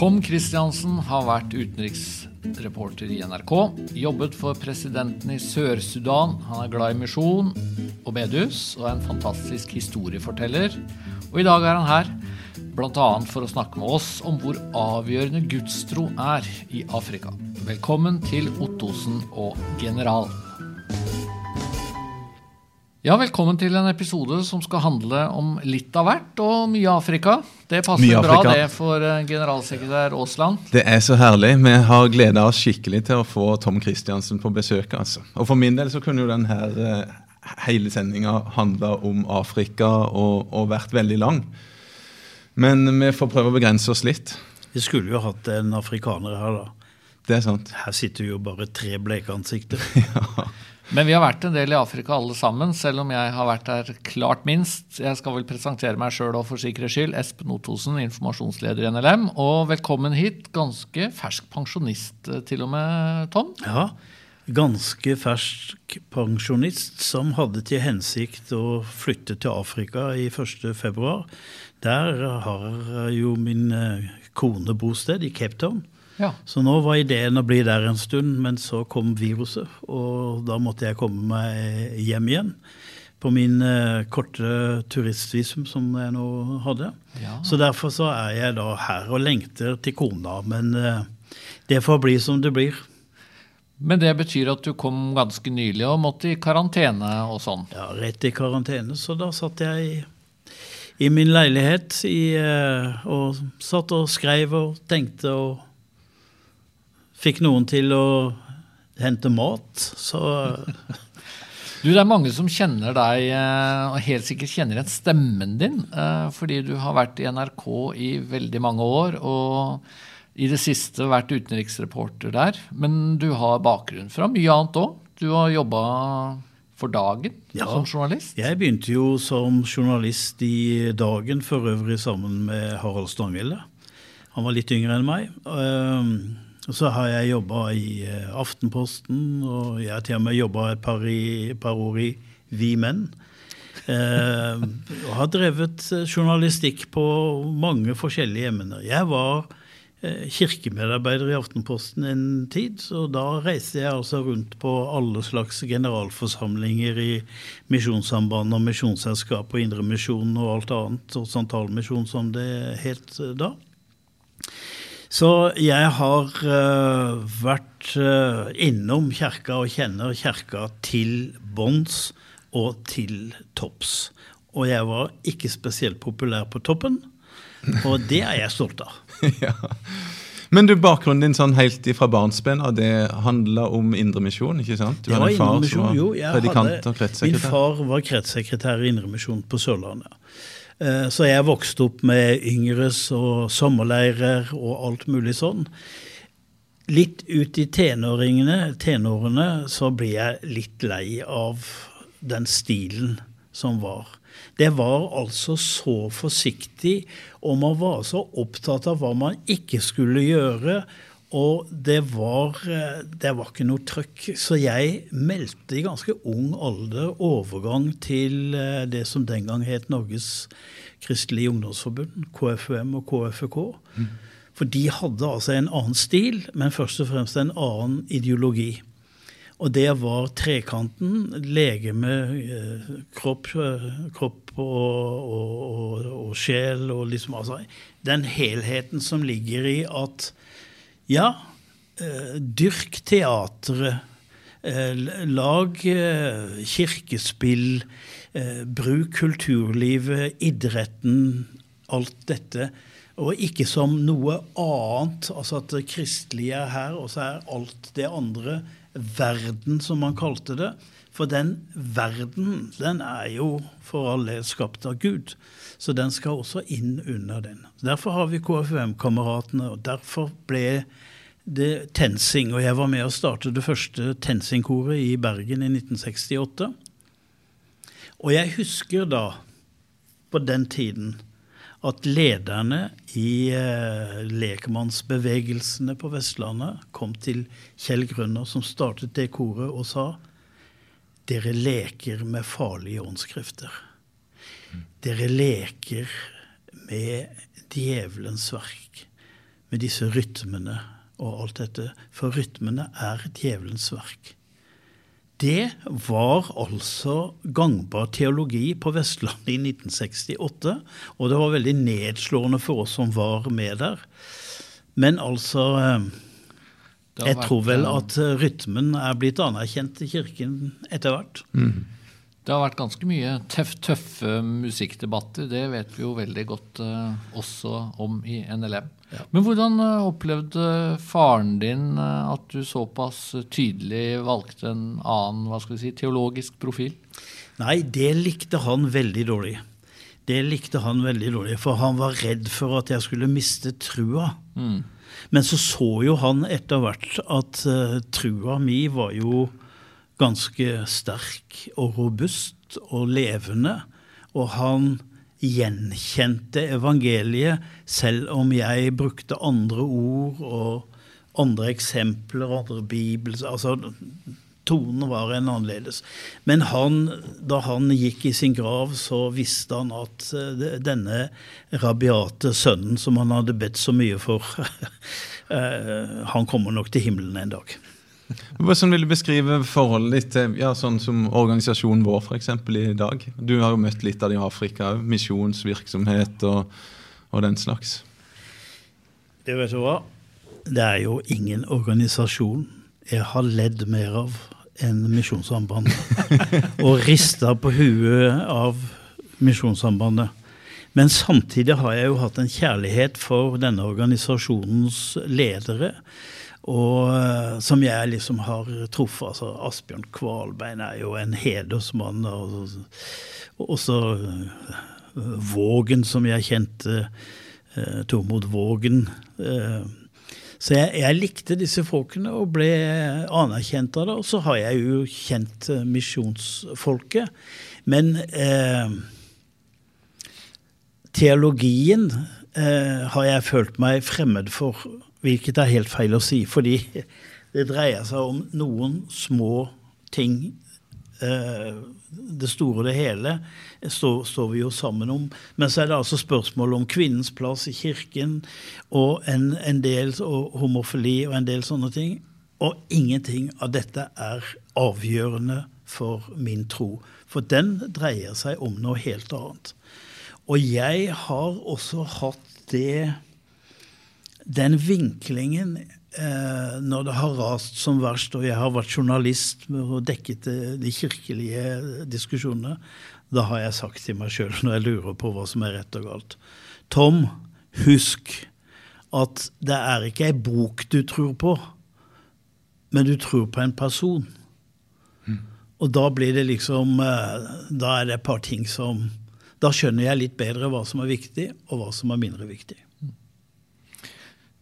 Tom Christiansen har vært utenriksreporter i NRK. Jobbet for presidenten i Sør-Sudan. Han er glad i misjon og bedus og er en fantastisk historieforteller. Og i dag er han her, bl.a. for å snakke med oss om hvor avgjørende gudstro er i Afrika. Velkommen til Ottosen og General. Ja, velkommen til en episode som skal handle om litt av hvert og mye Afrika. Det passer Afrika. bra det for eh, generalsekretær Aasland. Det er så herlig. Vi har gleda oss skikkelig til å få Tom Christiansen på besøk. altså. Og For min del så kunne jo denne eh, hele sendinga handla om Afrika og, og vært veldig lang. Men vi får prøve å begrense oss litt. Vi skulle jo hatt en afrikaner her, da. Det er sant. Her sitter jo bare tre bleke ansikter. Men vi har vært en del i Afrika alle sammen, selv om jeg har vært der klart minst. Jeg skal vel presentere meg sjøl og for sikkerhets skyld. Espen Ottosen, informasjonsleder i NLM. Og velkommen hit, ganske fersk pensjonist eh, til og med, Tom. Ja, ganske fersk pensjonist som hadde til hensikt å flytte til Afrika i 1. februar. Der har jo min eh, kone bosted, i Cape Town. Ja. Så nå var ideen å bli der en stund, men så kom viruset, og da måtte jeg komme meg hjem igjen. På min eh, korte turistvisum som jeg nå hadde. Ja. Så derfor så er jeg da her og lengter til kona. Men eh, det får bli som det blir. Men det betyr at du kom ganske nylig og måtte i karantene og sånn. Ja, Rett i karantene. Så da satt jeg i, i min leilighet i, eh, og satt og skrev og tenkte og fikk noen til å hente mat. Så Du, Det er mange som kjenner deg, eh, og helt sikkert kjenner igjen stemmen din, eh, fordi du har vært i NRK i veldig mange år, og i det siste vært utenriksreporter der. Men du har bakgrunn fra mye annet òg. Du har jobba for Dagen Ja. som journalist. jeg begynte jo som journalist i Dagen, for øvrig sammen med Harald Stanghelle. Han var litt yngre enn meg. Og så har jeg jobba i eh, Aftenposten, og jeg har til og med jobba et par, i, par år i Vi Menn. Eh, og har drevet eh, journalistikk på mange forskjellige emner. Jeg var eh, kirkemedarbeider i Aftenposten en tid, så da reiste jeg altså rundt på alle slags generalforsamlinger i Misjonssambandet og Misjonsselskapet og Indremisjonen og alt annet, og Santalmisjon som det het da. Så jeg har uh, vært uh, innom kjerka og kjenner kjerka til bånns og til topps. Og jeg var ikke spesielt populær på toppen, og det er jeg stolt av. ja. Men du, bakgrunnen din sånn helt fra barnsben, av det handla om Indremisjon, ikke sant? Du Det var en far som Indremisjon, jo, jeg hadde- Min far var kretssekretær i Indremisjon på Sørlandet. Eh, Så jeg vokste opp med yngres og sommerleirer og alt mulig sånn. Litt ut i tenårene så ble jeg litt lei av den stilen som var. Det var altså så forsiktig, og man var så opptatt av hva man ikke skulle gjøre. Og det var, eh, det var ikke noe trøkk. Så jeg meldte i ganske ung alder overgang til eh, det som den gang het Norges Kristelige Ungdomsforbund, KFUM og KFUK. For de hadde altså en annen stil, men først og fremst en annen ideologi. Og det var trekanten, legeme, eh, kropp, kropp og, og, og, og sjel, og liksom altså Den helheten som ligger i at ja, eh, dyrk teatret, eh, lag eh, kirkespill, bruk kulturlivet, idretten, alt dette. Og ikke som noe annet, altså at det kristelige er her, og så er alt det andre verden, som man kalte det. For den verden, den er jo for alle skapt av Gud. Så den skal også inn under den. Derfor har vi KFUM-kameratene, og derfor ble det TenSing. Og jeg var med å starte det første TenSing-koret i Bergen i 1968. Og jeg husker da, på den tiden, at lederne i eh, lekmannsbevegelsene på Vestlandet kom til Kjell Grønner, som startet det koret, og sa dere leker med farlige åndskrifter. Dere leker med djevelens verk. med disse rytmene og alt dette. For rytmene er djevelens verk. Det var altså gangbar teologi på Vestlandet i 1968, og det var veldig nedslående for oss som var med der. Men altså eh, Jeg tror vel at rytmen er blitt anerkjent i kirken etter hvert. Mm. Det har vært ganske mye tøff, tøffe musikkdebatter. Det vet vi jo veldig godt uh, også om i NLM. Ja. Men hvordan uh, opplevde faren din uh, at du såpass tydelig valgte en annen hva skal vi si, teologisk profil? Nei, det likte han veldig dårlig. Det likte han veldig dårlig, for han var redd for at jeg skulle miste trua. Mm. Men så så jo han etter hvert at trua mi var jo ganske sterk og robust og levende. Og han gjenkjente evangeliet, selv om jeg brukte andre ord og andre eksempler, andre bibels... altså Tonen var en annerledes. Men han, da han gikk i sin grav, så visste han at eh, denne rabiate sønnen som han hadde bedt så mye for, eh, han kommer nok til himmelen en dag. Hvordan vil du beskrive forholdet ditt til ja, sånn som organisasjonen vår for eksempel, i dag? Du har jo møtt litt av det i Afrika, misjonsvirksomhet og, og, den slags. Det vet du hva? Det er jo ingen organisasjon jeg har ledd mer av enn Misjonssambandet. og rista på huet av Misjonssambandet. Men samtidig har jeg jo hatt en kjærlighet for denne organisasjonens ledere og eh, som jeg liksom har truffet. altså Asbjørn Kvalbein er jo en hedersmann. Og også eh, Vågen, som jeg kjente. Eh, Tormod Vågen. Så jeg, jeg, likte disse folkene og ble anerkjent av det. Og så har jeg jo kjent misjonsfolket. Men eh, teologien eh, har jeg følt meg fremmed for Hvilket er helt feil å si, fordi det dreier seg om noen små ting. Eh, det store og det hele står, står, vi jo sammen om. Men så er det altså spørsmål om kvinnens plass i kirken og en, en del og homofili og en del sånne ting. Og ingenting av dette er avgjørende for min tro. For den dreier seg om noe helt annet. Og jeg har også hatt det den vinklingen eh, når det har rast som verst, og jeg har vært journalist og dekket de kirkelige diskusjonene, da har jeg sagt til meg sjøl når jeg lurer på hva som er rett og galt Tom, husk at det er ikke ei bok du tror på, men du tror på en person. Mm. Og da blir det liksom eh, Da er det et par ting som Da skjønner jeg litt bedre hva som er viktig, og hva som er mindre viktig.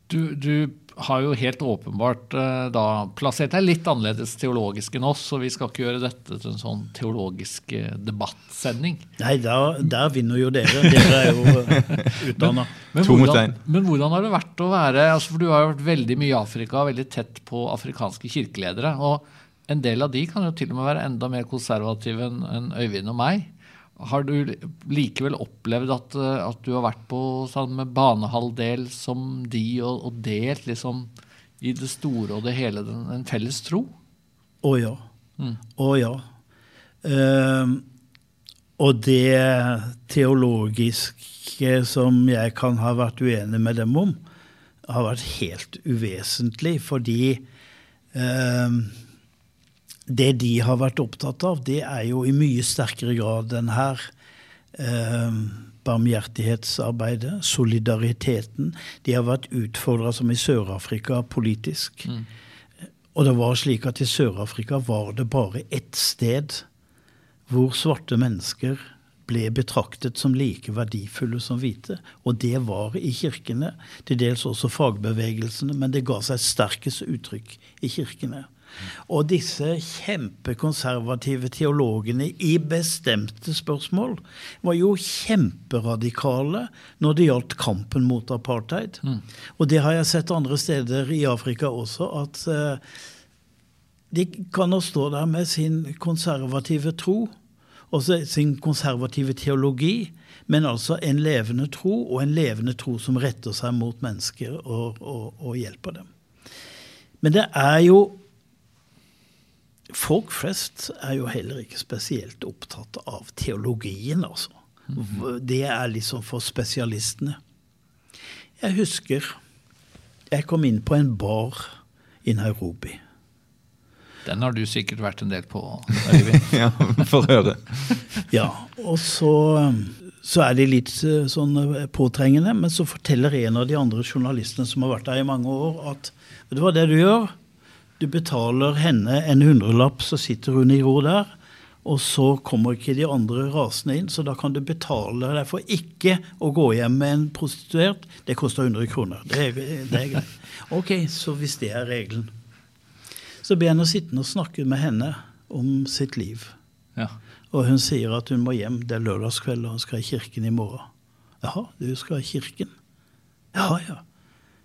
Du, du, har jo helt åpenbart uh, da plassert deg litt annerledes teologisk enn oss, så vi skal ikke gjøre dette til en sånn teologisk uh, debattsending. Nei, der, der, vinner jo dere. Dere er jo uh, utdanna. Men, men, hvordan, men, hvordan har det vært å være altså For du har jo vært veldig mye i Afrika, veldig tett på afrikanske kirkeledere. og en del av de kan jo til og med være enda mer konservative enn en Øyvind og meg. Har du likevel opplevd at, eh, at du har vært på samme banehalvdel som de, og, og, delt liksom i det store og det hele den, en felles tro? Å ja. Mm. Å ja. Uh, og det teologiske som jeg kan ha vært uenig med dem om, har vært helt uvesentlig, fordi uh, det de har vært opptatt av, det er jo i mye sterkere grad enn her eh, barmhjertighetsarbeidet, solidariteten. De har vært utfordra, som i Sør-Afrika, politisk. Mm. Og det var slik at i Sør-Afrika var det bare ett sted hvor svarte mennesker ble betraktet som like verdifulle som hvite. Og det var i kirkene, til dels også fagbevegelsene, men det ga seg sterkest uttrykk i kirkene. Og disse kjempekonservative teologene i bestemte spørsmål var jo kjemperadikale når det gjaldt kampen mot apartheid. Mm. Og det har jeg sett andre steder i Afrika også, at uh, de kan nå stå der med sin konservative tro og sin konservative teologi, men altså en levende tro, og en levende tro som retter seg mot mennesker og, og, og hjelper dem. Men det er jo Folk flest er jo heller ikke spesielt opptatt av teologien, altså. Det er liksom for spesialistene. Jeg husker jeg kom inn på en bar i Nairobi. Den har du sikkert vært en del på, Øyvind. ja, Få høre. ja, og så, så, er de litt eh, sånn eh, påtrengende, men så forteller en av de andre journalistene som har vært der i mange år, at vet du hva det du gjør? Du betaler henne en hundrelapp, så sitter hun i ro der. Og så kommer ikke de andre rasende inn, så da kan du betale deg for ikke å gå hjem med en prostituert. Det koster 100 kroner. Det er, det er greit. Ok, så hvis det er regelen. Så ber jeg henne sittende og snakke med henne om sitt liv. Ja. Og hun sier at hun må hjem. Det er lørdagskveld, og hun skal i kirken i morgen. Jaha, du skal i kirken? Ja, ja.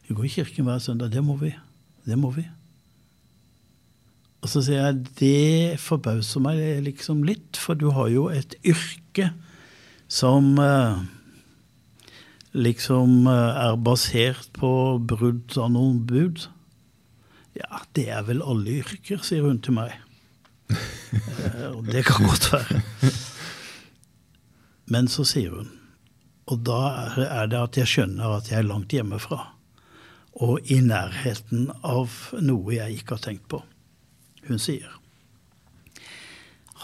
Vi går i kirken hver søndag. Det må vi. Det må vi. Og så sier jeg det forbauser meg liksom litt, for du har jo et yrke som eh, liksom eh, er basert på brudd av noen bud. Ja, det er vel alle yrker, sier hun til meg. eh, og det kan godt være. Men så sier hun, og da er det at jeg skjønner at jeg er langt hjemmefra, og i nærheten av noe jeg ikke har tenkt på. Hun sier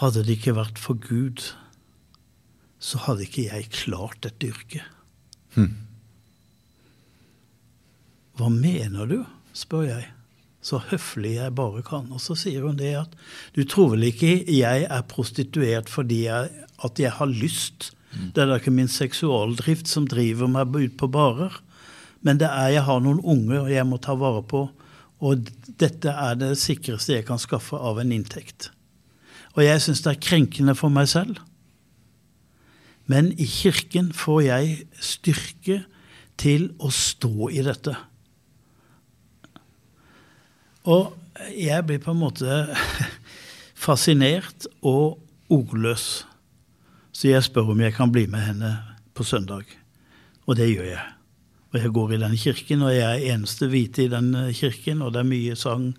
hadde det ikke vært for Gud, så hadde ikke jeg klart dette yrket. Hmm. Hva mener du? spør jeg, så høflig jeg bare kan. Og så sier hun det at du tror vel ikke jeg er prostituert fordi jeg, at jeg har lyst? Det er da ikke min seksualdrift som driver meg ut på barer. Men det er jeg har noen unger jeg må ta vare på, og dette er det sikreste jeg kan skaffe av en inntekt. Og jeg syns det er krenkende for meg selv. Men i kirken får jeg styrke til å stå i dette. Og jeg blir på en måte fascinert og ordløs. Så jeg spør om jeg kan bli med henne på søndag. Og det gjør jeg. Og jeg går i den kirken, og jeg er eneste hvite i den kirken, og det er mye sang.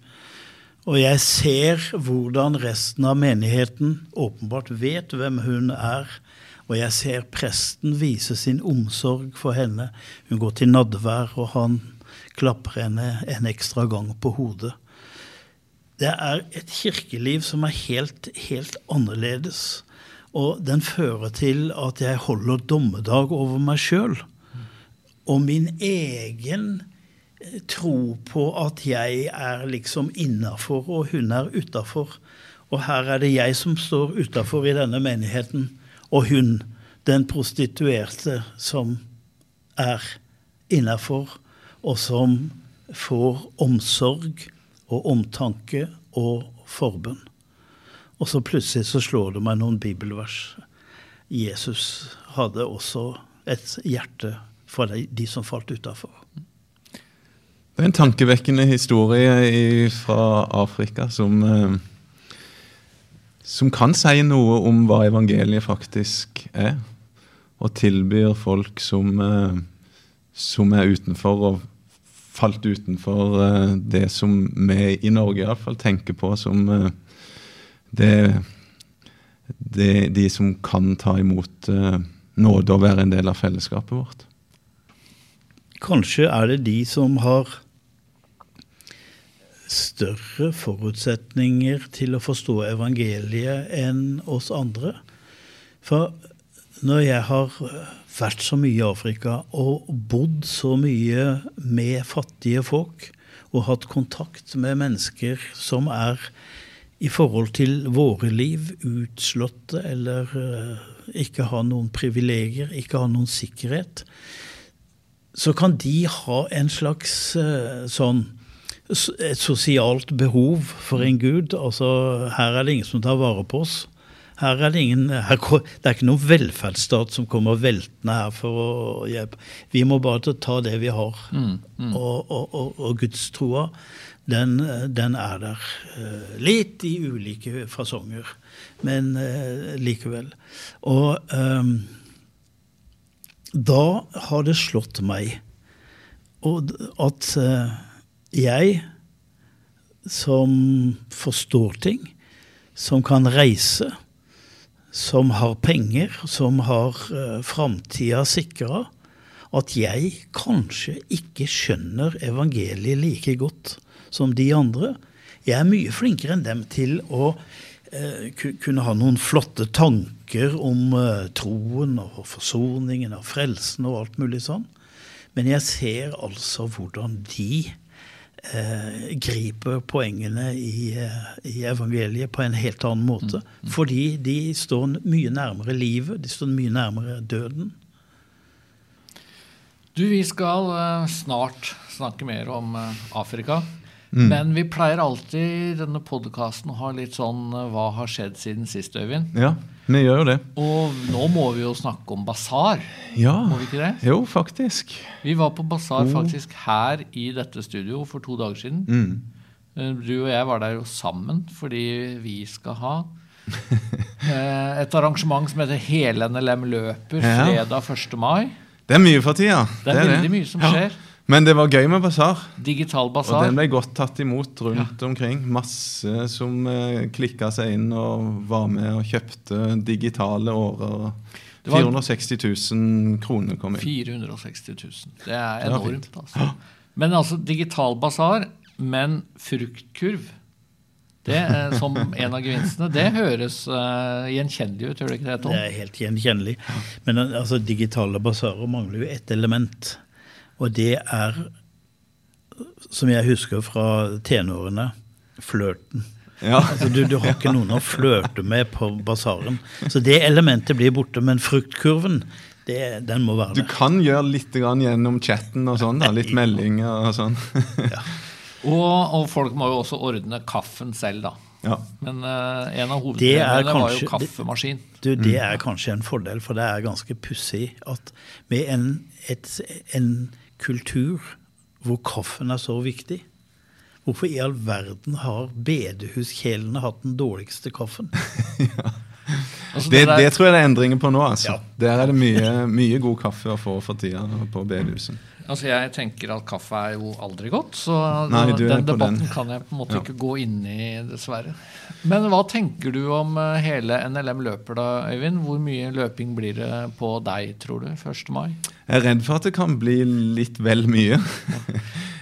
Og jeg ser hvordan resten av menigheten åpenbart vet hvem hun er. Og jeg ser presten vise sin omsorg for henne. Hun går til nadvær, og han klapper henne en ekstra gang på hodet. Det er et kirkeliv som er helt, helt annerledes. Og den fører til at jeg holder dommedag over meg sjøl. Og min egen tro på at jeg er liksom innafor, og hun er utafor. Og her er det jeg som står utafor i denne menigheten, og hun, den prostituerte, som er innafor, og som får omsorg og omtanke og forbønn. Og så plutselig så slår det meg noen bibelvers. Jesus hadde også et hjerte for de, som falt utafor. Det er en tankevekkende historie fra Afrika som, eh, som kan si noe om hva evangeliet faktisk er. Og tilbyr folk som, eh, som er utenfor og falt utenfor uh, det som vi i Norge iallfall tenker på som det, det, de som kan ta imot nåde og være en del av fellesskapet vårt. Kanskje er det de som har større forutsetninger til å forstå evangeliet enn oss andre. For når jeg har vært så mye i Afrika og bodd så mye med fattige folk og hatt kontakt med mennesker som er i forhold til våre liv utslåtte eller uh, ikke har noen privilegier, ikke har noen sikkerhet, så kan de ha en slags uh, sånn et sosialt behov for en gud. Altså, her er det ingen som tar vare på oss. Her er det ingen, her, det er ikke noen velferdsstat som kommer veltende her for å hjelpe. Vi må bare ta det vi har. Mm, mm. Og, og, og, og gudstroa, den, den, er der. eh, Litt i ulike fasonger, men eh, likevel. Og eh, da har det slått meg at eh, jeg, som forstår ting, som kan reise, som har penger, som har uh, framtida sikra, at jeg kanskje ikke skjønner evangeliet like godt som de andre. Jeg er mye flinkere enn dem til å kunne ha noen flotte tanker om uh, troen og forsoningen og frelsen og alt mulig sånn. Men jeg ser altså hvordan de eh, griper poengene i, eh, i, evangeliet på en helt annen måte. Mm. Mm. Fordi de står mye nærmere livet, de står mye nærmere døden. Du, vi skal snart snakke mer om Afrika. Mm. Men vi pleier alltid i denne podkasten å ha litt sånn uh, Hva har skjedd siden sist, Øyvind? Ja. Vi gjør jo det. Og nå må vi jo snakke om basar. Ja. Må vi ikke det? Jo, faktisk. Vi var på basar faktisk her i dette studio for to dager siden. Mm. Eh, du og jeg var der jo sammen fordi vi skal ha eh, et arrangement som heter Hele NLM løper fredag 1. mai. Det er mye for tida. Det er, det er veldig det. mye som skjer. Ja. Men det var gøy med basar. Digital basar. Og den ble godt tatt imot rundt ja. omkring. Masse som eh, klikka seg inn og var med og kjøpte digitale årer. 460 000 kroner kom inn. 460 000. Det er enormt. Det altså. Men altså digital basar, men fruktkurv det, som en av gevinstene. Det høres uh, gjenkjennelig ut, gjør det ikke det, Tom? Det er helt gjenkjennelig. Men altså, digitale basarer mangler jo ett element. Og det er, som jeg husker fra tenårene, flørten. Ja. Altså, du, du, har ikke noen å flørte med på basaren. Så det elementet blir borte. Men fruktkurven, det, den må være der. Du kan gjøre litt gjennom chatten og sånn. da, Litt meldinger og sånn. ja. og, og, folk må jo også ordne kaffen selv, da. Ja. Men uh, en av hovedproblemene var jo kaffemaskin. Det, du, det er kanskje en fordel, for det er ganske pussig at med en, et, en kultur hvor kaffen er så viktig. Hvorfor i all verden har bedehuskjelene hatt den dårligste kaffen? ja. altså, det, det, det, tror jeg det er endringer på nå. altså. Ja. Der er det mye, mye, god kaffe å få for tida på bedehuset. Altså Jeg tenker at kaffe er jo aldri godt, så Nei, den debatten den. kan jeg på en måte ja. ikke gå inn i, dessverre. Men hva tenker du om eh, hele NLM løper da, Øyvind? Hvor mye løping blir det på deg, tror du, 1. mai? Jeg er redd for at det kan bli litt vel mye.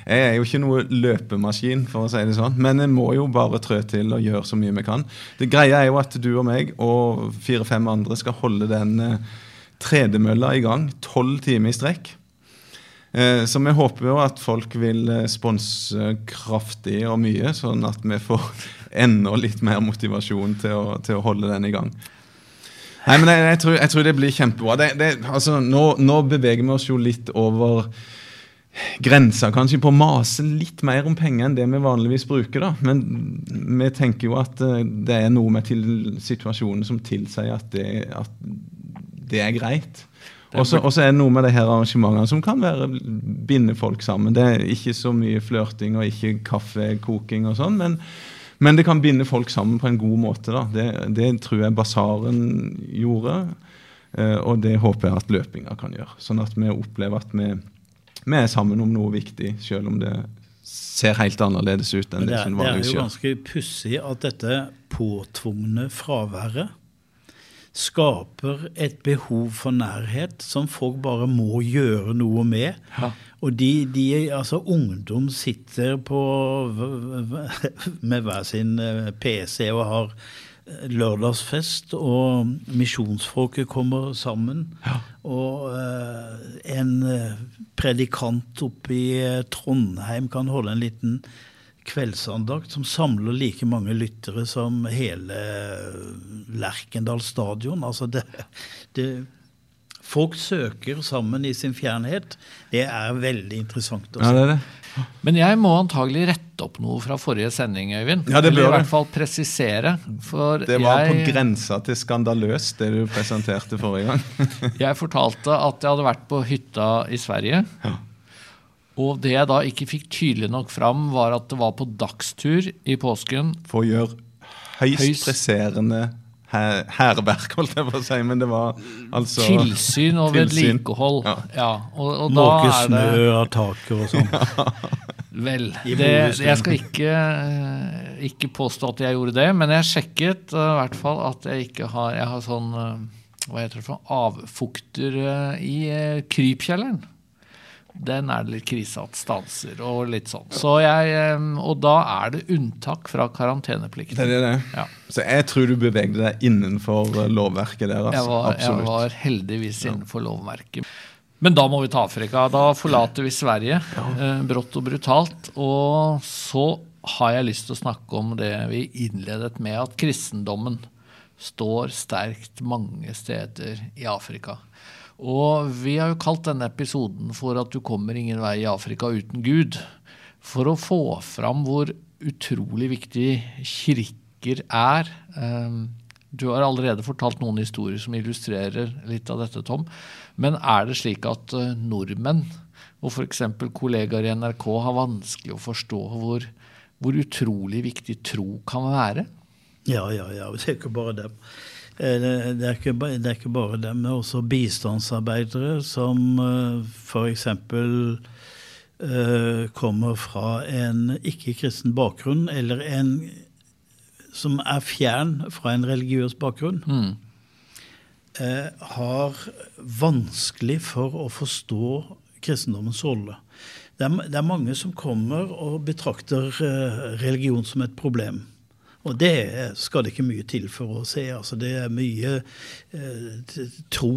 Jeg er jo ikke noe løpemaskin, for å si det sånn, men jeg må jo bare trø til og gjøre så mye vi kan. Det greia er jo at du og meg og fire-fem andre skal holde den eh, tredemølla i gang tolv timer i strekk. Eh, så vi håper jo at folk vil eh, sponse kraftig og mye, sånn at vi får enda litt mer motivasjon til å, til å holde den i gang. Nei, men jeg, jeg, tror, jeg tror, det blir kjempebra. Det, det, altså, nå, nå, beveger vi oss jo litt over grensa kanskje på å mase litt mer om penger enn det vi vanligvis bruker. da. Men vi tenker jo at eh, det er noe med til situasjonen som tilsier at det, at det er greit. Og så er det noe med de her arrangementene som kan være binde folk sammen. Det er ikke så mye flørting og ikke kaffekoking og sånn, men, men, det kan binde folk sammen på en god måte. da. Det, det tror jeg basaren gjorde, eh, og det håper jeg at løpinga kan gjøre. Sånn at vi opplever at vi, vi er sammen om noe viktig, selv om det ser helt annerledes ut enn det, det som vanligvis gjør. Det er jo ganske pussig at dette påtvungne fraværet skaper et behov for nærhet som folk bare må gjøre noe med. Ja. Og de, de, altså ungdom sitter på med hver sin eh, PC og har eh, lørdagsfest, og misjonsfolket kommer sammen. Ja. Og uh, en predikant oppe i Trondheim kan holde en liten kveldsandakt som samler like mange lyttere som hele Lerkendal stadion. Altså det, det folk søker sammen i sin fjernhet, det er veldig interessant Også. Ja, det er det. Men jeg må antagelig rette opp noe fra forrige sending, Øyvind. Ja, det Eller i hvert fall presisere. For Det var på jeg, grensa til skandaløst, det du presenterte forrige gang. jeg fortalte at jeg hadde vært på hytta i Sverige. Ja. Og det jeg da ikke fikk tydelig nok fram, var at det var på dagstur i påsken. For å gjøre høyst Høyst- presserende hæ- hærverk, holdt jeg på å si. Men det var altså Tilsyn og vedlikehold. Ja. Ja. og, og da Måke snø av taket og sånn. Vel, det, jeg skal ikke, eh, ikke påstå at jeg gjorde det, men jeg sjekket eh, i hvert fall at jeg ikke har Jeg har sånn eh, hva heter det for avfukter i krypkjelleren. Den er det litt krise at stanser og litt sånn. Så jeg, eh, og da er det unntak fra Det karanteneplikten. er det. Ja. Så jeg tror du bevegde deg innenfor eh, lovverket der. Jeg Altså. var, jeg var heldigvis innenfor lovverket. Men da må vi til Afrika. Da forlater vi Sverige ja. brått og brutalt. Og så har jeg lyst til å snakke om det vi innledet med, at kristendommen står sterkt mange steder i Afrika. Og vi har jo kalt denne episoden for at du kommer ingen vei i Afrika uten Gud. For å få fram hvor utrolig viktig kirker er. Eh, Du har allerede fortalt noen historier som illustrerer litt av dette, Tom. Men er det slik at eh, nordmenn og f.eks. kollegaer i NRK har vanskelig å forstå hvor, hvor utrolig viktig tro kan være? Ja, ja, ja. Det er ikke bare dem. Eh, Det er ikke, det er ikke bare dem, det men også bistandsarbeidere som f.eks. kommer fra en ikke-kristen bakgrunn, eller en som er fjern fra en religiøs bakgrunn, Mm. eh, har vanskelig for å forstå kristendommens rolle. Det er, det er mange som kommer og betrakter eh, religion som et problem. Og det skal det ikke mye til for å se. Altså, det er mye eh, tro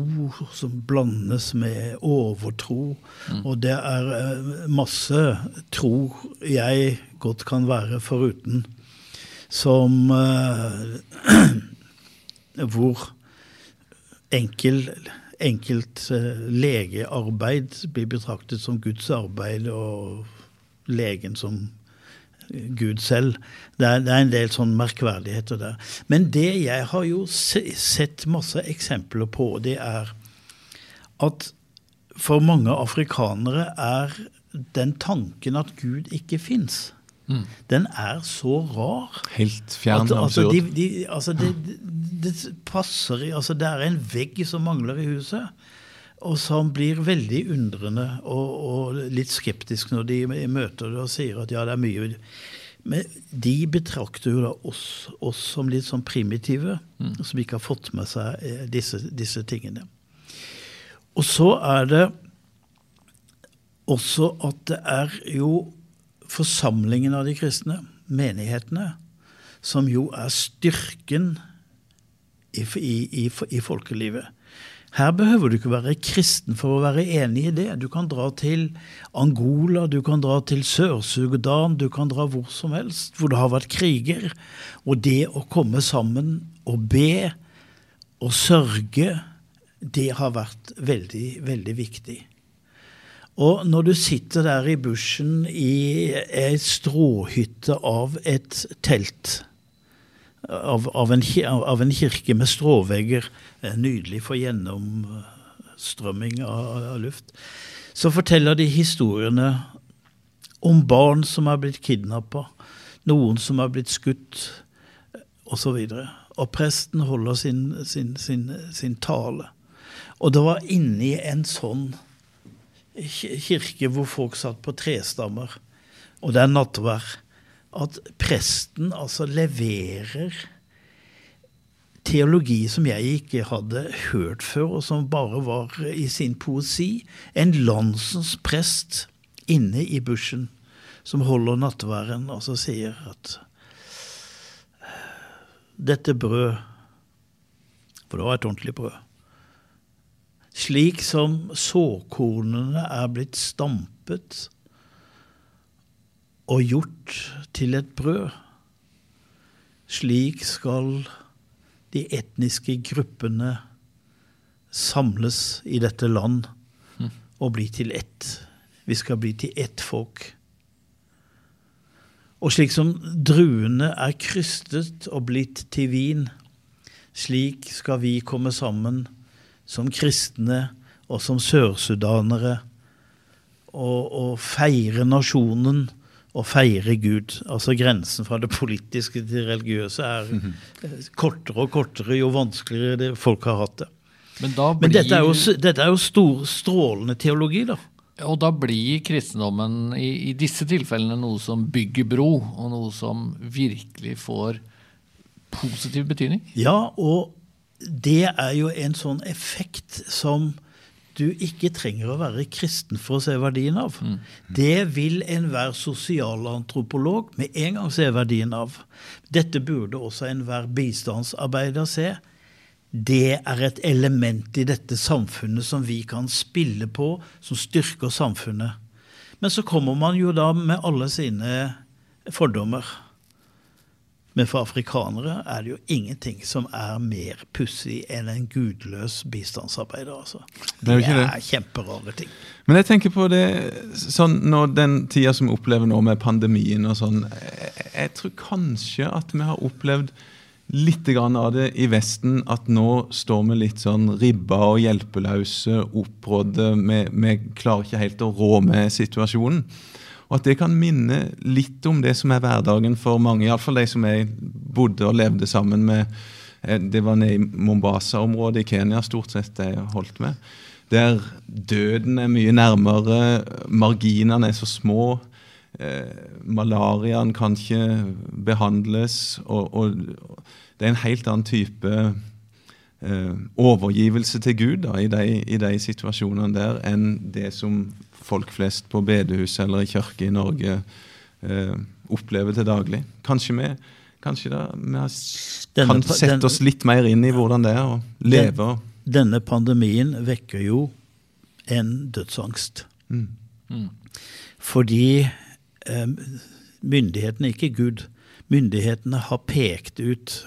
som blandes med overtro. Og det er eh, masse tro jeg godt kan være foruten, som eh, Hvor enkel, enkelt eh, legearbeid blir betraktet som Guds arbeid, og legen som Gud selv. Det er, det er en del sånn merkverdigheter der. Men det jeg har jo se, sett masse eksempler på, det er at for mange afrikanere er den tanken at Gud ikke fins, den er så rar. Helt fjern, At, altså, de, de, altså det, det passer i altså Det er en vegg som mangler i huset, og som blir veldig undrende og, og litt skeptisk når de møter det og sier at ja, det er mye Men de betrakter jo da oss, oss som litt sånn primitive, som ikke har fått med seg eh, disse, disse tingene. Og så er det også at det er jo forsamlingen av de kristne, menighetene, som jo er styrken i, i, i, i folkelivet. Her behøver du ikke være kristen for å være enig i det. Du kan dra til Angola, du kan dra til Sør-Sudan, du kan dra hvor som helst hvor det har vært kriger. Og det å komme sammen og be og sørge, det har vært veldig, veldig viktig. Og når du sitter der i bushen i ei stråhytte av et telt, av, av, en, av en kirke med stråvegger, eh, nydelig for gjennomstrømming av, av luft, så forteller de historiene om barn som er blitt kidnappa, noen som er blitt skutt, osv. Og, og presten holder sin, sin, sin, sin tale. Og det var inni en sånn kirke hvor folk satt på trestammer, og det er nattvær, at presten altså leverer teologi som jeg ikke hadde hørt før, og som bare var i sin poesi. En landsens prest inne i bushen som holder nattværen, og så sier at dette brød For det var et ordentlig brød. Slik som såkornene er blitt stampet og gjort til et brød, slik skal de etniske gruppene samles i dette land og bli til ett. Vi skal bli til ett folk. Og slik som druene er krystet og blitt til vin, slik skal vi komme sammen som kristne og som sørsudanere og, og feire nasjonen og feire Gud. Altså grensen fra det politiske til det religiøse er kortere og kortere jo vanskeligere det folk har hatt det. Men, da Men dette er jo, dette er jo stor, strålende teologi, da. og da blir kristendommen i, i disse tilfellene noe som bygger bro, og noe som virkelig får positiv betydning. Ja, og det er jo en sånn effekt som du ikke trenger å være kristen for å se verdien av. Det vil enhver sosialantropolog med en gang se verdien av. Dette burde også enhver bistandsarbeider se. Det er et element i dette samfunnet som vi kan spille på, som styrker samfunnet. Men så kommer man jo da med alle sine fordommer. Men for afrikanere er det jo ingenting som er mer pussig enn en gudløs bistandsarbeider. altså. Det er det. er kjemperare ting. Men jeg tenker på det sånn når den tida som vi opplever nå med pandemien og sånn jeg, jeg tror kanskje at vi har opplevd litt grann av det i Vesten. At nå står vi litt sånn ribba og hjelpeløse, opprådde. Vi, vi klarer ikke helt å rå med situasjonen. Og at det kan minne litt om det som er hverdagen for mange, iallfall de som jeg bodde og levde sammen med. Eh, Det var nede i Mombasa-området i Kenya stort sett jeg holdt med. Der døden er mye nærmere, marginene er så små. Eh, malariaen kan ikke behandles. Og, og det er en helt annen type overgivelse til Gud da, i, de, i de situasjonene der enn det som folk flest på bedehus eller i kirke i Norge eh, opplever til daglig. Kanskje vi, kanskje da, vi har, Denne kan sette den- oss litt mer inn i hvordan det er å leve. Den, Denne pandemien vekker jo en dødsangst. Mm. Fordi eh, myndighetene, ikke Gud, myndighetene har pekt ut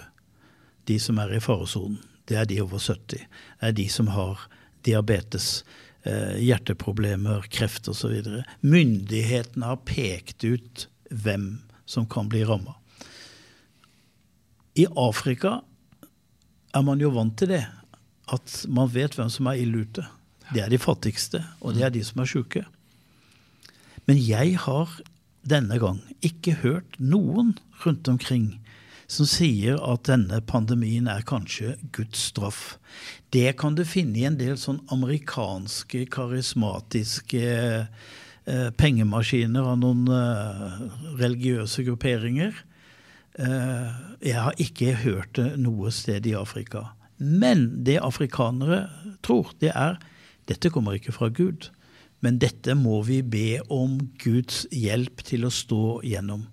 de som er i faresonen. Det er de over 70. Det er de som har diabetes, eh, hjerteproblemer, kreft osv. Myndighetene har pekt ut hvem som kan bli ramma. I Afrika er man jo vant til det. At man vet hvem som er ille ute. Det er de fattigste, og det er de som er sjuke. Men jeg har denne gang ikke hørt noen rundt omkring som sier at denne pandemien er kanskje Guds straff. Det kan du finne i en del sånn amerikanske, karismatiske eh, pengemaskiner av noen eh, religiøse grupperinger. Eh, jeg har ikke hørt det noe sted i Afrika. Men det afrikanere tror, det er dette kommer ikke fra Gud. Men dette må vi be om Guds hjelp til å stå gjennom.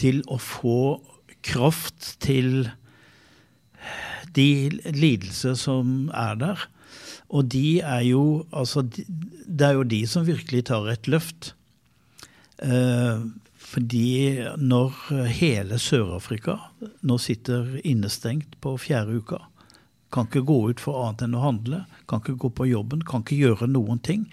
Til å få kraft til de lidelser som er der. Og de er jo Altså, det er jo de som virkelig tar et løft. Eh, fordi når hele Sør-Afrika nå sitter innestengt på fjerde uka, kan ikke gå ut for annet enn å handle, kan ikke gå på jobben, kan ikke gjøre noen ting.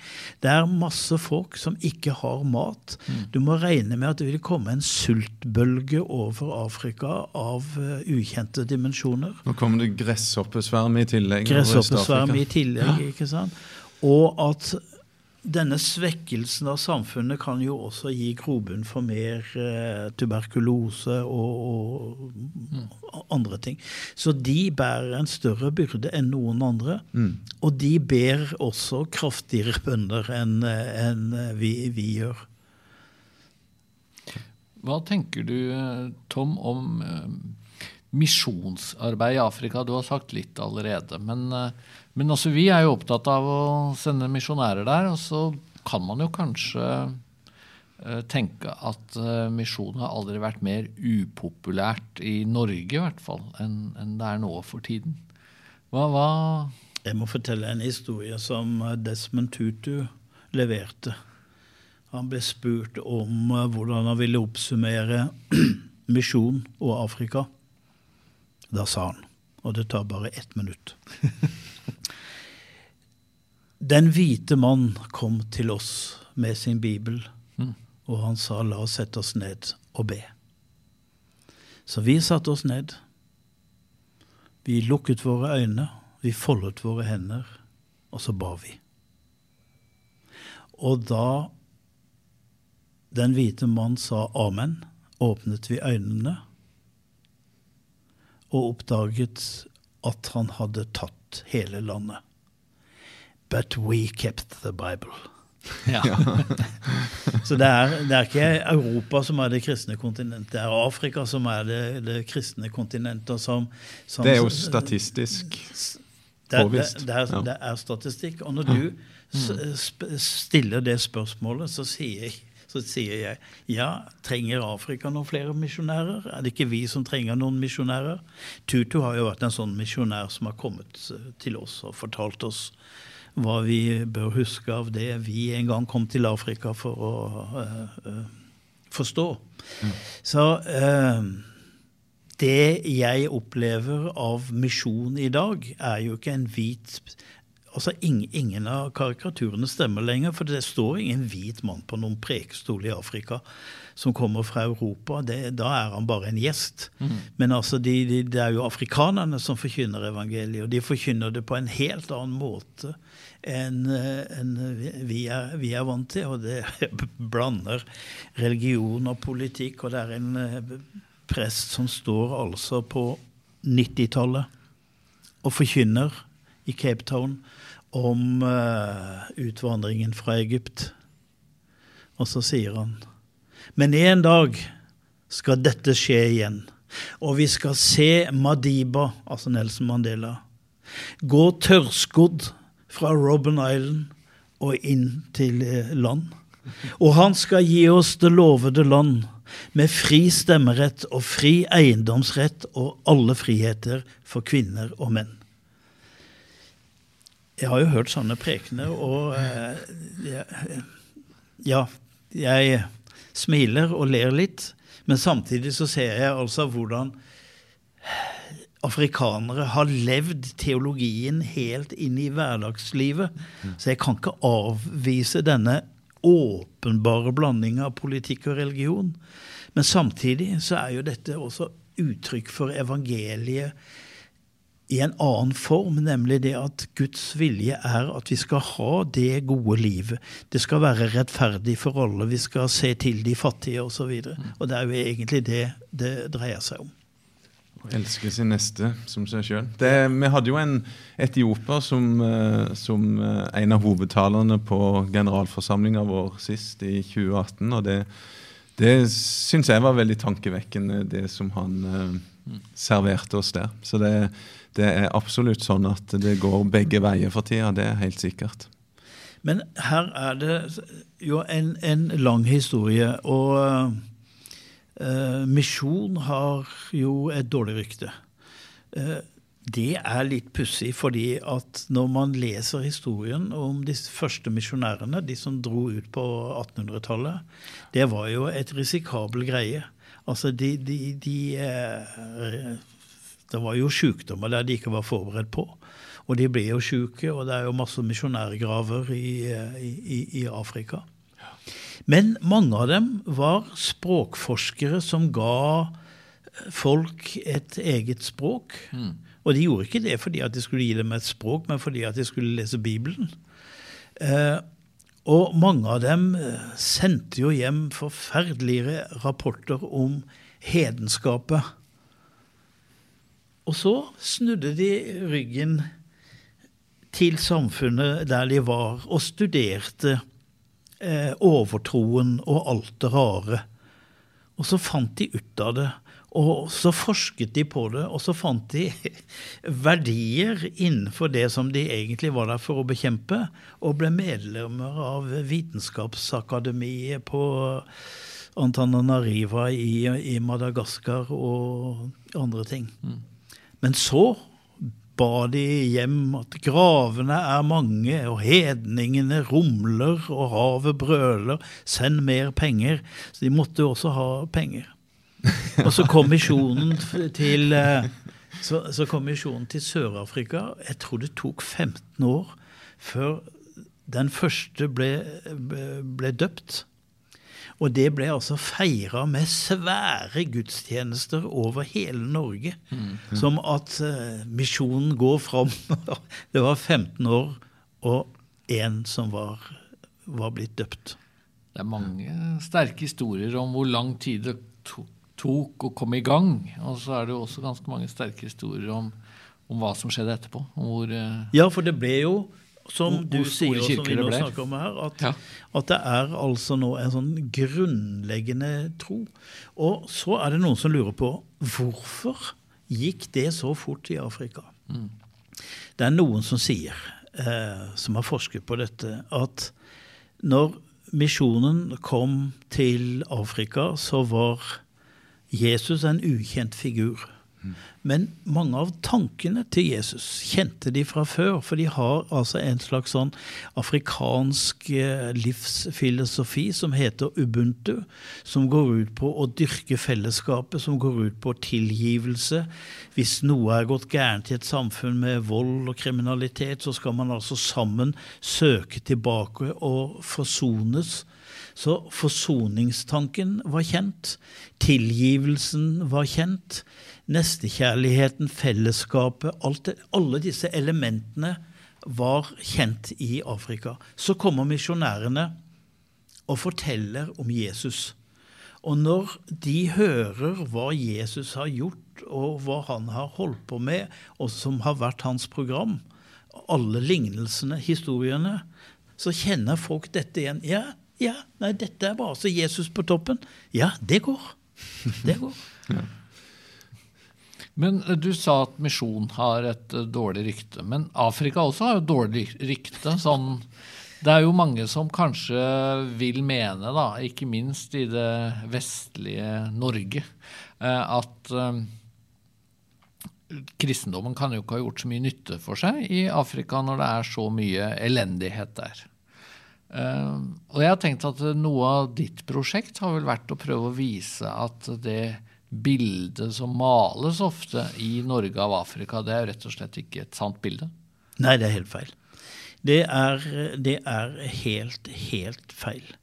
Det er masse folk som ikke har mat. Du må regne med at det vil komme en sultbølge over Afrika av eh, ukjente dimensjoner. Nå kommer det gresshoppesverm i tillegg. Gresshoppesverm i tillegg, ikke sant? Og at denne svekkelsen av samfunnet kan jo også gi grobunn for mer eh, tuberkulose og, og andre ting. Så de bærer en større byrde enn noen andre. Og de ber også kraftigere bønder enn en vi, vi gjør. Hva tenker du, eh, Tom, om eh, misjonsarbeid i Afrika? Du har sagt litt allerede. Men, eh, men også vi er jo opptatt av å sende misjonærer der. Og så kan man jo kanskje eh, tenke at misjonen misjon har aldri vært mer upopulært i Norge, i hvert fall, enn enn det er nå for tiden. Hva, hva Jeg må fortelle en historie som Desmond Tutu leverte. Han ble spurt om eh, hvordan han ville oppsummere misjon og Afrika. Da sa han, og det tar bare ett minutt Den hvite mann kom til oss med sin bibel, og han sa la oss sette oss ned og be. Så vi satte oss ned. Vi lukket våre øyne, vi foldet våre hender, og så ba vi. Og da den hvite mann sa amen, åpnet vi øynene og oppdaget at han hadde tatt hele landet. But we kept the Bible. Ja. Så det er, det er ikke Europa som er det kristne kontinentet, det er Afrika som er det, det kristne kontinentet. Som, som, Det er jo statistisk påvist. Det, det, er, det er statistikk. Og når du s- stiller det spørsmålet, så sier, jeg, så sier jeg ja, trenger Afrika noen flere misjonærer? Er det ikke vi som trenger noen misjonærer? Tutu har jo vært en sånn misjonær som har kommet eh, til oss og fortalt oss hva vi bør huske av det vi en gang kom til Afrika for å uh, uh, forstå. Så uh, det jeg opplever av misjon i dag, er jo ikke en hvit Altså, ingen, ingen av karikaturene stemmer lenger, for det står ingen hvit mann på noen prekestol i Afrika som kommer fra Europa. Det, da er han bare en gjest. Men altså, de, de, det er jo afrikanerne som forkynner evangeliet, og de forkynner det på en helt annen måte enn en vi, vi er vant til. Og det blander religion og politikk, og det er en eh, prest som står altså på 90-tallet og forkynner i Cape Town om uh, utvandringen fra Egypt. Og så sier han Men en dag skal dette skje igjen, og vi skal se Madiba, altså Nelson Mandela, gå tørrskodd fra Robben Island og inn til eh, land. Og han skal gi oss det lovede land, med fri stemmerett og fri eiendomsrett og alle friheter for kvinner og menn. Jeg har jo hørt sånne prekener, og eh, jeg, ja, jeg smiler og ler litt, men samtidig så ser jeg altså hvordan afrikanere har levd teologien helt inn i hverdagslivet. Så jeg kan ikke avvise denne åpenbare blandinga av politikk og religion. Men samtidig så er jo dette også uttrykk for evangeliet i en annen form, nemlig det at Guds vilje er at vi skal ha det gode livet. Det skal være rettferdig for alle, vi skal se til de fattige osv. Og, så og det er jo egentlig det det dreier seg om. Å elske sin neste som seg sjøl. Vi hadde jo en etioper som, eh, som eh, en av hovedtalerne på generalforsamlinga vår sist, i 2018. Og det, det syns jeg var veldig tankevekkende, det som han eh, serverte oss der. Så det, det er absolutt sånn at det går begge veier for tida. Det er helt sikkert. Men her er det jo en, en lang historie, og uh, misjon har jo et dårlig rykte. Uh, det er litt pussig, fordi at når man leser historien om de første misjonærene, de som dro ut på 1800-tallet, det var jo et risikabel greie. Altså, de, de, de eh, Det var jo sykdommer der de ikke var forberedt på. Og de ble jo syke, og det er jo masse misjonærgraver i, i, i Afrika. Men mange av dem var språkforskere som ga folk et eget språk. Og de gjorde ikke det fordi at de skulle gi dem et språk, men fordi at de skulle lese Bibelen. Eh, og mange av dem eh, sendte jo hjem forferdelige rapporter om hedenskapet. Og så snudde de ryggen til samfunnet der de var, og studerte eh, overtroen og alt det rare. Og så fant de ut av det, og så forsket de på det, og så fant de verdier innenfor det som de egentlig var der for å bekjempe, og ble medlemmer av Vitenskapsakademiet på Antananariva i, i Madagaskar og andre ting. Men så ba de hjem at gravene er mange, og hedningene rumler, og havet brøler, send mer penger. Så de måtte jo også ha penger. Og så kom misjonen til eh, så, så kom misjonen til Sør-Afrika. Jeg tror det tok 15 år før den første ble, ble døpt. Og det ble altså feira med svære gudstjenester over hele Norge. Mm. Som at uh, misjonen går fram. det var 15 år og én som var, var, blitt døpt. Det er mange sterke historier om hvor lang tid det tok å komme i gang. Og så er det jo også ganske mange sterke historier om, om hva som skjedde etterpå. Hvor, uh, ja, for det ble jo som du sier, og som vi nå snakker om her, at, ja. at, det er altså nå en sånn grunnleggende tro. Og så er det noen som lurer på hvorfor gikk det så fort i Afrika? Mm. Det er noen som sier, eh, som har forsket på dette, at når misjonen kom til Afrika, så var Jesus en ukjent figur. Men mange av tankene til Jesus kjente de fra før, for de har altså en slags sånn afrikansk eh, livsfilosofi som heter ubuntu, som går ut på å dyrke fellesskapet, som går ut på tilgivelse. Hvis noe er gått gærent i et samfunn med vold og kriminalitet, så skal man altså sammen søke tilbake og forsones. Så forsoningstanken var kjent. Tilgivelsen var kjent nestekjærligheten, fellesskapet, det, alle disse elementene var kjent i Afrika. Så kommer misjonærene og forteller om Jesus. Og når de hører hva Jesus har gjort, og hva han har holdt på med, og som har vært hans program, alle lignelsene, historiene, så kjenner folk dette igjen. Ja, ja, nei, dette er bare så Jesus på toppen. Ja, det går. Det går. ja. Men eh, du sa at misjon har et uh, dårlig rykte. Men Afrika også har jo dårlig rykte. sånn det er jo mange som kanskje vil mene, da, ikke minst i det vestlige Norge, uh, at kristendommen kan jo ikke ha gjort så mye nytte for seg i Afrika når det er så mye elendighet der. og jeg har tenkt at noe av ditt prosjekt har vel vært å prøve å vise at det bildet som males ofte i Norge av Afrika, det er jo rett og slett ikke et sant bilde? Nei, det er helt feil. Det er, det er helt, helt feil.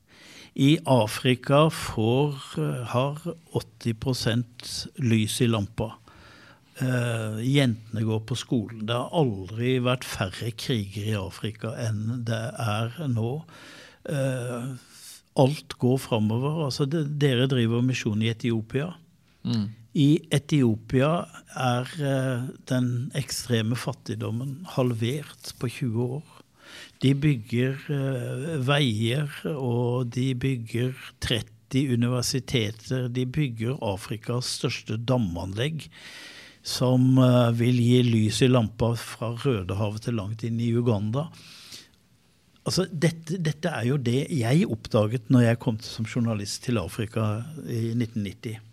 I Afrika får, har 80 lys i lampa. Uh, jentene går på skolen. Det har aldri vært færre kriger i Afrika enn det er nå. Uh, alt går framover. Altså, dere driver misjon i Etiopia. I Etiopia er eh, den ekstreme fattigdommen halvert på 20 år. De bygger eh, veier, og de bygger 30 universiteter. De bygger Afrikas største damanlegg, som eh, vil gi lys i lampa fra Rødehavet til langt inn i Uganda. Altså, dette, dette, er jo det jeg oppdaget når jeg kom som journalist til Afrika i 1990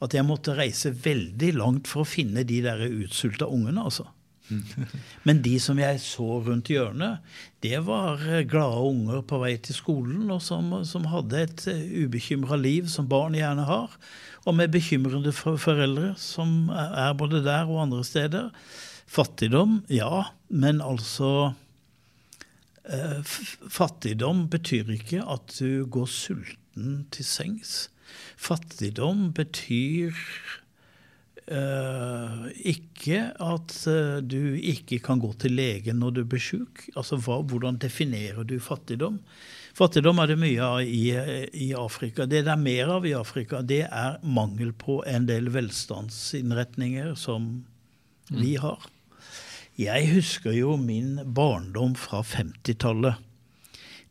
at jeg måtte reise veldig langt for å finne de der utsulta ungene, altså. Men de som jeg så rundt hjørnet, det var eh, glade unger på vei til skolen, og som, som hadde et eh, ubekymra liv, som barn gjerne har. Og med bekymrede foreldre, som er både der og andre steder. Fattigdom, ja, men altså eh, Fattigdom betyr ikke at du går sulten til sengs. Fattigdom betyr uh, ikke at uh, du ikke kan gå til legen når du blir sjuk. Altså, hva, hvordan definerer du fattigdom? Fattigdom er det mye av i, i, Afrika. Det det er mer av i Afrika, det er mangel på en del velstandsinnretninger som mm. vi har. Jeg husker jo min barndom fra 50-tallet.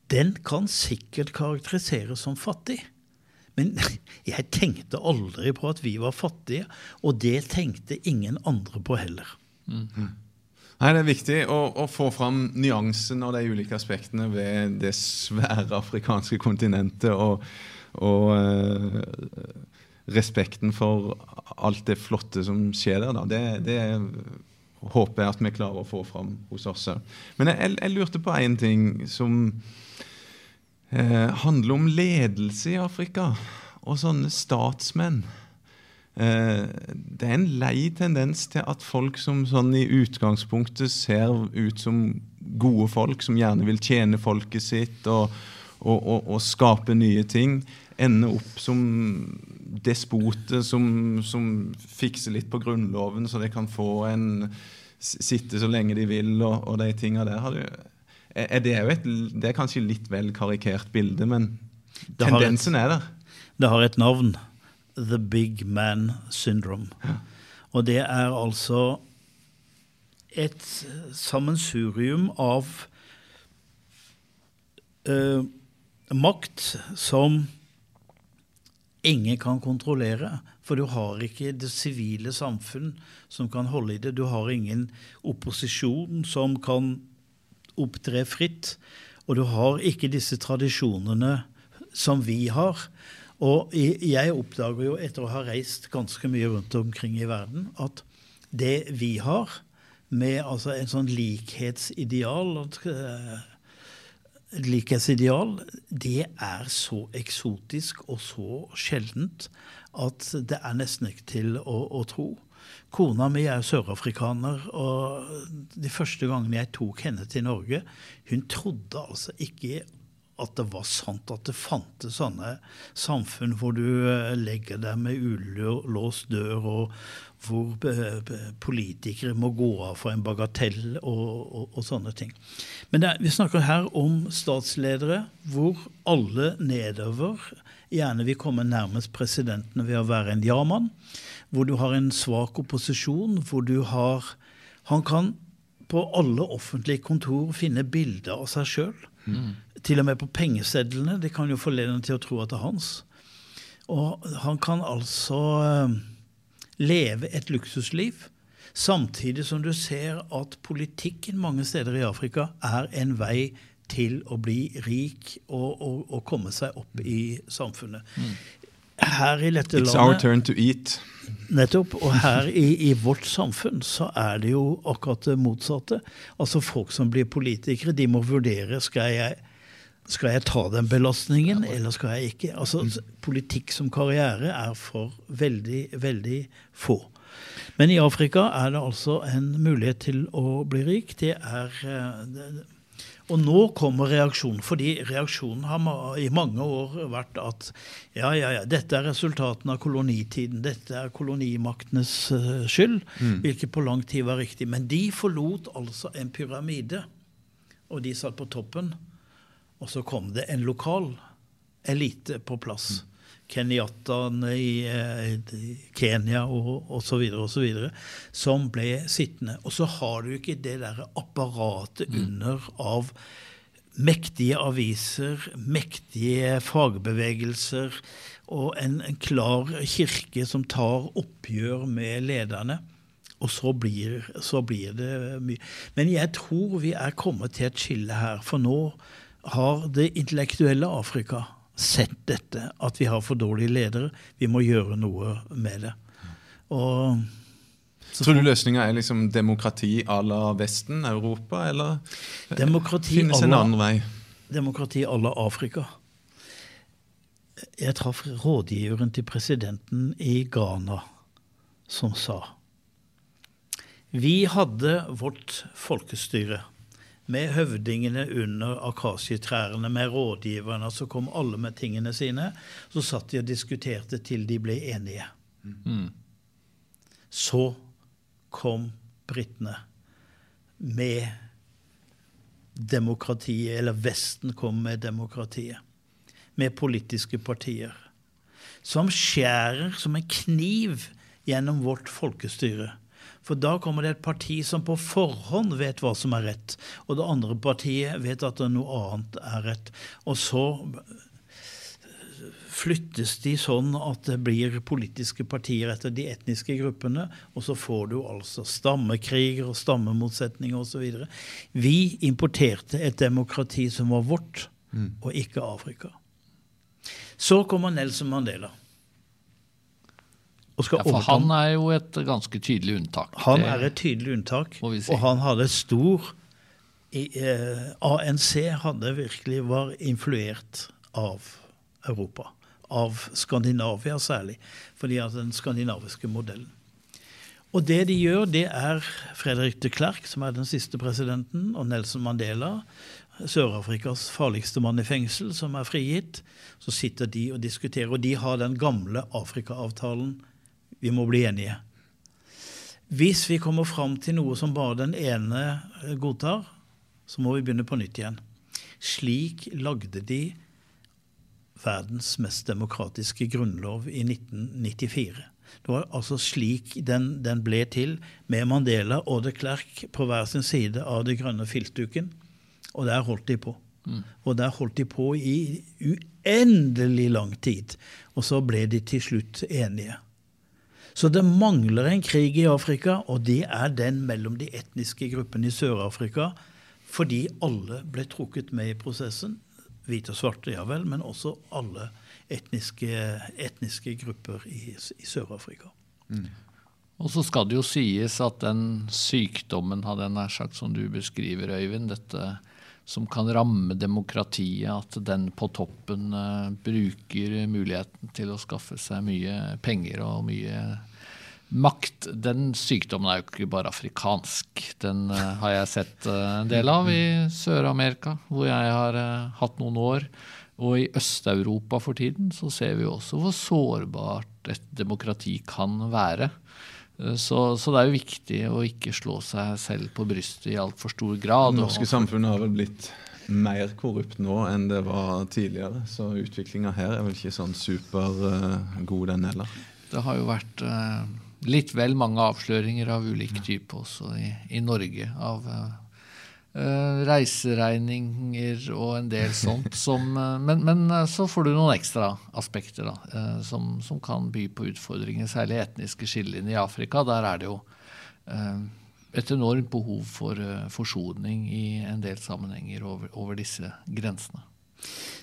Den kan sikkert karakteriseres som fattig. Men jeg tenkte aldri på at vi var fattige, og det tenkte ingen andre på heller. Mm. Nei, Det er viktig å, å, få fram nyansen og de ulike aspektene ved det svære afrikanske kontinentet, og, og uh, respekten for alt det flotte som skjer der. Det, det, håper jeg at vi klarer å få fram hos oss. Men jeg, jeg lurte på én ting som eh, handler om ledelse i Afrika og sånne statsmenn. Eh, det er en lei tendens til at folk som sånn i utgangspunktet ser ut som gode folk, som gjerne vil tjene folket sitt og, og, og, og skape nye ting, ender opp som despoter som, som, fikser litt på Grunnloven, så de kan få en sitte så lenge de vil, og, og de tinga der. Du, er det, er et, det er kanskje litt vel karikert bilde, men tendensen et, er der. Det har et navn. The Big Man Syndrome. Ja. Og det er altså et sammensurium av uh, makt som ingen kan kontrollere. For du har ikke det sivile samfunn som kan holde i det. Du har ingen opposisjon som kan opptre fritt. Og du har ikke disse tradisjonene som vi har. Og jeg oppdager jo etter å ha reist ganske mye rundt omkring i verden, at det vi har, med altså en sånn likhetsideal eh, et likhetsideal, det er så eksotisk og så sjeldent at det er nesten ikke til å, å tro. Kona mi er sørafrikaner, og de første gangene jeg tok henne til Norge, hun trodde altså ikke at det var sant at det fantes sånne samfunn hvor du eh, legger deg med ulåst dør, og hvor politikere må gå av for en bagatell og, og, og sånne ting. Men er, vi snakker her om statsledere hvor alle nedover gjerne vil komme nærmest presidentene ved å være en ja-mann. Hvor du har en svak opposisjon, hvor du har Han kan på alle offentlige kontor finne bilder av seg sjøl. Til og med på pengesedlene. Det kan jo forlede en til å tro at det er hans. Og han kan altså eh, leve et luksusliv. Samtidig som du ser at politikken mange steder i Afrika er en vei til å bli rik og, og, og komme seg opp i samfunnet. Her i dette landet It's our turn to eat. Nettopp. Og her i, i, vårt samfunn så er det jo akkurat det motsatte. Altså Folk som blir politikere, de må vurdere skal jeg, skal jeg ta den belastningen, eller skal jeg ikke. Altså mm. Politikk som karriere er for veldig, veldig få. Men i Afrika er det altså en mulighet til å bli rik. Det er eh, og nå kommer reaksjonen, fordi reaksjonen har i mange år vært at ja, ja, ja, dette er resultatene av kolonitiden, dette er kolonimaktenes uh, skyld, mm. hvilket på lang tid var riktig. Men de forlot altså en pyramide, og de satt på toppen. Og så kom det en lokal elite på plass. Kenyattaene i, eh, i Kenya og osv., osv., som ble sittende. Og så har du ikke det der apparatet mm. under av mektige aviser, mektige fagbevegelser og en, en klar kirke som tar oppgjør med lederne. Og så blir, så blir, det mye. Men jeg tror vi er kommet til et skille her. For nå har det intellektuelle Afrika sett dette, at vi har for dårlige ledere. Vi må gjøre noe med det. Og Tror du løsninga er liksom demokrati à la Vesten, Europa, eller demokrati finnes en annen vei? Demokrati à la Afrika. Jeg traff rådgiveren til presidenten i Ghana, som sa Vi hadde vårt folkestyre med høvdingene under akasietrærne, med rådgiverne. Så kom alle med tingene sine. Så satt de og diskuterte til de ble enige. Mm. Så kom britene med demokratiet, eller Vesten kom med demokratiet. Med politiske partier. Som skjærer som en kniv gjennom vårt folkestyre. For da kommer det et parti som på forhånd vet hva som er rett, og det andre partiet vet at noe annet er rett. Og så flyttes de sånn at det blir politiske partier etter de etniske gruppene, og så får du altså stammekriger og stammemotsetninger osv. Vi importerte et demokrati som var vårt, mm. og ikke Afrika. Så kommer Nelson Mandela ja, for han er jo et ganske tydelig unntak. Han er et tydelig unntak, si. og han hadde stor i, eh, ANC hadde virkelig var influert av Europa. av Skandinavia særlig, fordi av den skandinaviske modellen. Og det de gjør, det er Fredrik de Klerk, som er den siste presidenten, og Nelson Mandela, Sør-Afrikas farligste mann i fengsel, som er frigitt. Så sitter de og diskuterer, og de har den gamle Afrika-avtalen. Vi må bli enige. Hvis vi kommer fram til noe som bare den ene godtar, så må vi begynne på nytt igjen. Slik lagde de verdens mest demokratiske grunnlov i 1994. Det var altså slik den, den ble til, med Mandela og de Klerk på hver sin side av det grønne filtduken. Og der holdt de på. Mm. Og der holdt de på i uendelig lang tid. Og så ble de til slutt enige. Så det mangler en krig i Afrika, og det er den mellom de etniske gruppene i Sør-Afrika, fordi alle ble trukket med i prosessen. Hvite og svarte, ja vel, men også alle etniske, etniske grupper i, i Sør-Afrika. Mm. Og så skal det jo sies at den sykdommen, hadde jeg nær sagt, som du beskriver, Øyvind, dette som kan ramme demokratiet, at den på toppen uh, bruker muligheten til å skaffe seg mye penger og mye makt. Den sykdommen er jo ikke bare afrikansk. Den uh, har jeg sett uh, en del av i Sør-Amerika, hvor jeg har hatt noen år. Og i Øst-Europa for tiden så ser vi også hvor sårbart et demokrati kan være. Så, så, det er jo viktig å ikke slå seg selv på brystet i altfor stor grad. Det norske samfunnet har vel blitt mer korrupt nå enn det var tidligere. Så utviklinga her er vel ikke sånn supergod, uh, den heller. Det har jo vært uh, litt vel mange avsløringer av ulik type også i, i Norge. Av uh, reiseregninger og en del sånt. Som, uh, men, men uh, så får du noen ekstra aspekter da, som, som, kan by på utfordringer. Særlig etniske skillelinjer i Afrika. Der er det jo et enormt behov for forsoning i en del sammenhenger over, over, disse grensene.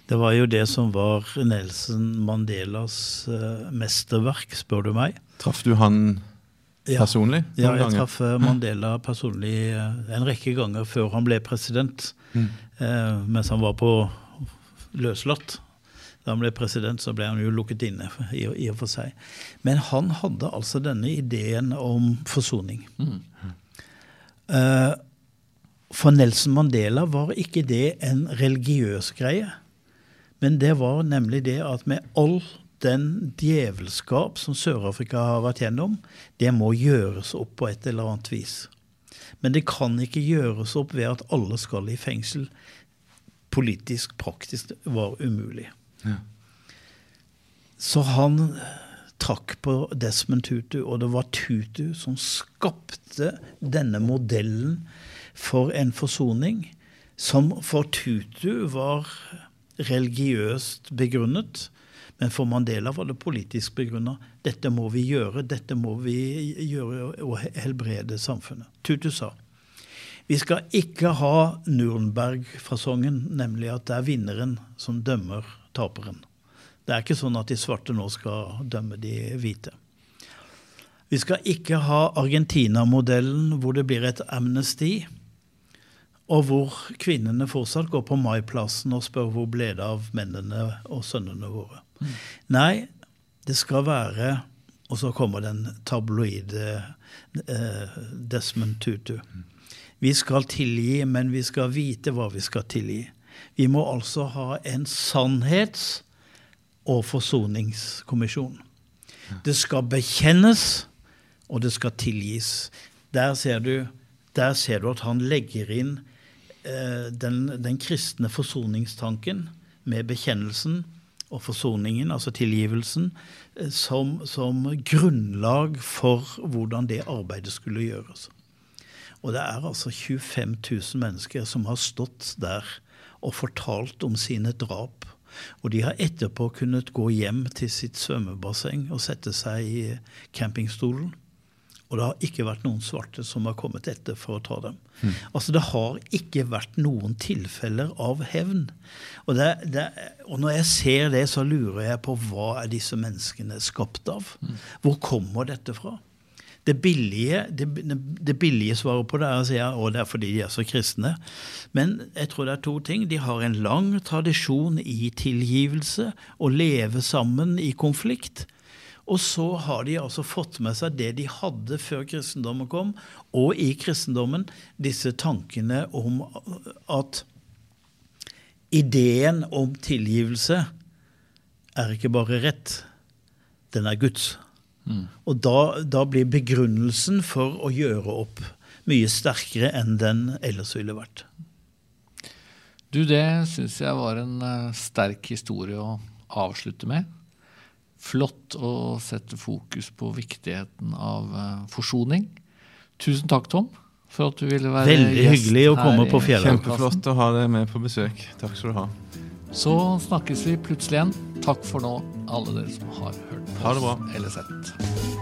Det var jo det som var Nelson Mandelas mesterverk, spør du meg. Traff du han personlig? Ja, jeg traff eh, Mandela personlig eh, en rekke ganger før han ble president. Mm. Eh, mens han var på løslatt. Da han ble president, så ble han jo lukket inne i, i og for seg. Men han hadde altså denne ideen om forsoning. Mm. Eh, for Nelson Mandela var ikke det en religiøs greie. Men det var nemlig det at med all den djevelskap som Sør-Afrika har vært gjennom, det må gjøres opp på et eller annet vis. Men det kan ikke gjøres opp ved at alle skal i fengsel. Politisk, praktisk var umulig. Ja. Så han trakk på Desmond Tutu, og det var Tutu som skapte denne modellen for en forsoning, som for Tutu var religiøst begrunnet men for Mandela var det politisk begrunna. Dette må vi gjøre, dette må vi gjøre og helbrede samfunnet. Tutu sa vi skal ikke ha Nurenberg-fasongen, nemlig at det er vinneren som dømmer taperen. Det er ikke sånn at de svarte nå skal dømme de hvite. Vi skal ikke ha Argentina-modellen hvor det blir et amnesti, og hvor kvinnene fortsatt går på Maiplassen og spør hvor ble det av mennene og sønnene våre. Nei, det skal være Og så kommer den tabloide eh, Desmond Tutu. Vi skal tilgi, men vi skal vite hva vi skal tilgi. Vi må altså ha en sannhets- og forsoningskommisjon. Det skal bekjennes, og det skal tilgis. Der ser du, der ser du at han legger inn den, den kristne forsoningstanken med bekjennelsen og forsoningen, altså tilgivelsen, eh, som, som, grunnlag for hvordan det arbeidet skulle gjøres. Og det er altså 25 000 mennesker som har stått der og fortalt om sine drap. Og de har etterpå kunnet gå hjem til sitt svømmebasseng og sette seg i campingstolen og det har ikke vært noen svarte som har kommet etter for å ta dem. Mm. Altså Det har ikke vært noen tilfeller av hevn. Og, det, det, og, når jeg ser det, så lurer jeg på hva er disse menneskene skapt av? Mm. Hvor kommer dette fra? Det billige, det, det billige svaret på det er å si at det er fordi de er så kristne. Men jeg tror det er to ting. De har en lang tradisjon i tilgivelse, å leve sammen i konflikt. Og så har de altså fått med seg det de hadde før kristendommen kom, og i kristendommen disse tankene om at ideen om tilgivelse er ikke bare rett, den er Guds. Mm. Og da, da, blir begrunnelsen for å gjøre opp mye sterkere enn den ellers ville vært. Du, det syns jeg var en uh, sterk historie å avslutte med. Flott å sette fokus på viktigheten av uh, forsoning. Tusen takk, Tom, for at du ville være Veldig gjest hyggelig å komme på Fjellhaugplassen. Kjempeflott å ha deg med på besøk. Takk skal du ha. Så snakkes vi plutselig igjen. Takk for nå, alle dere som har hørt på oss eller sett.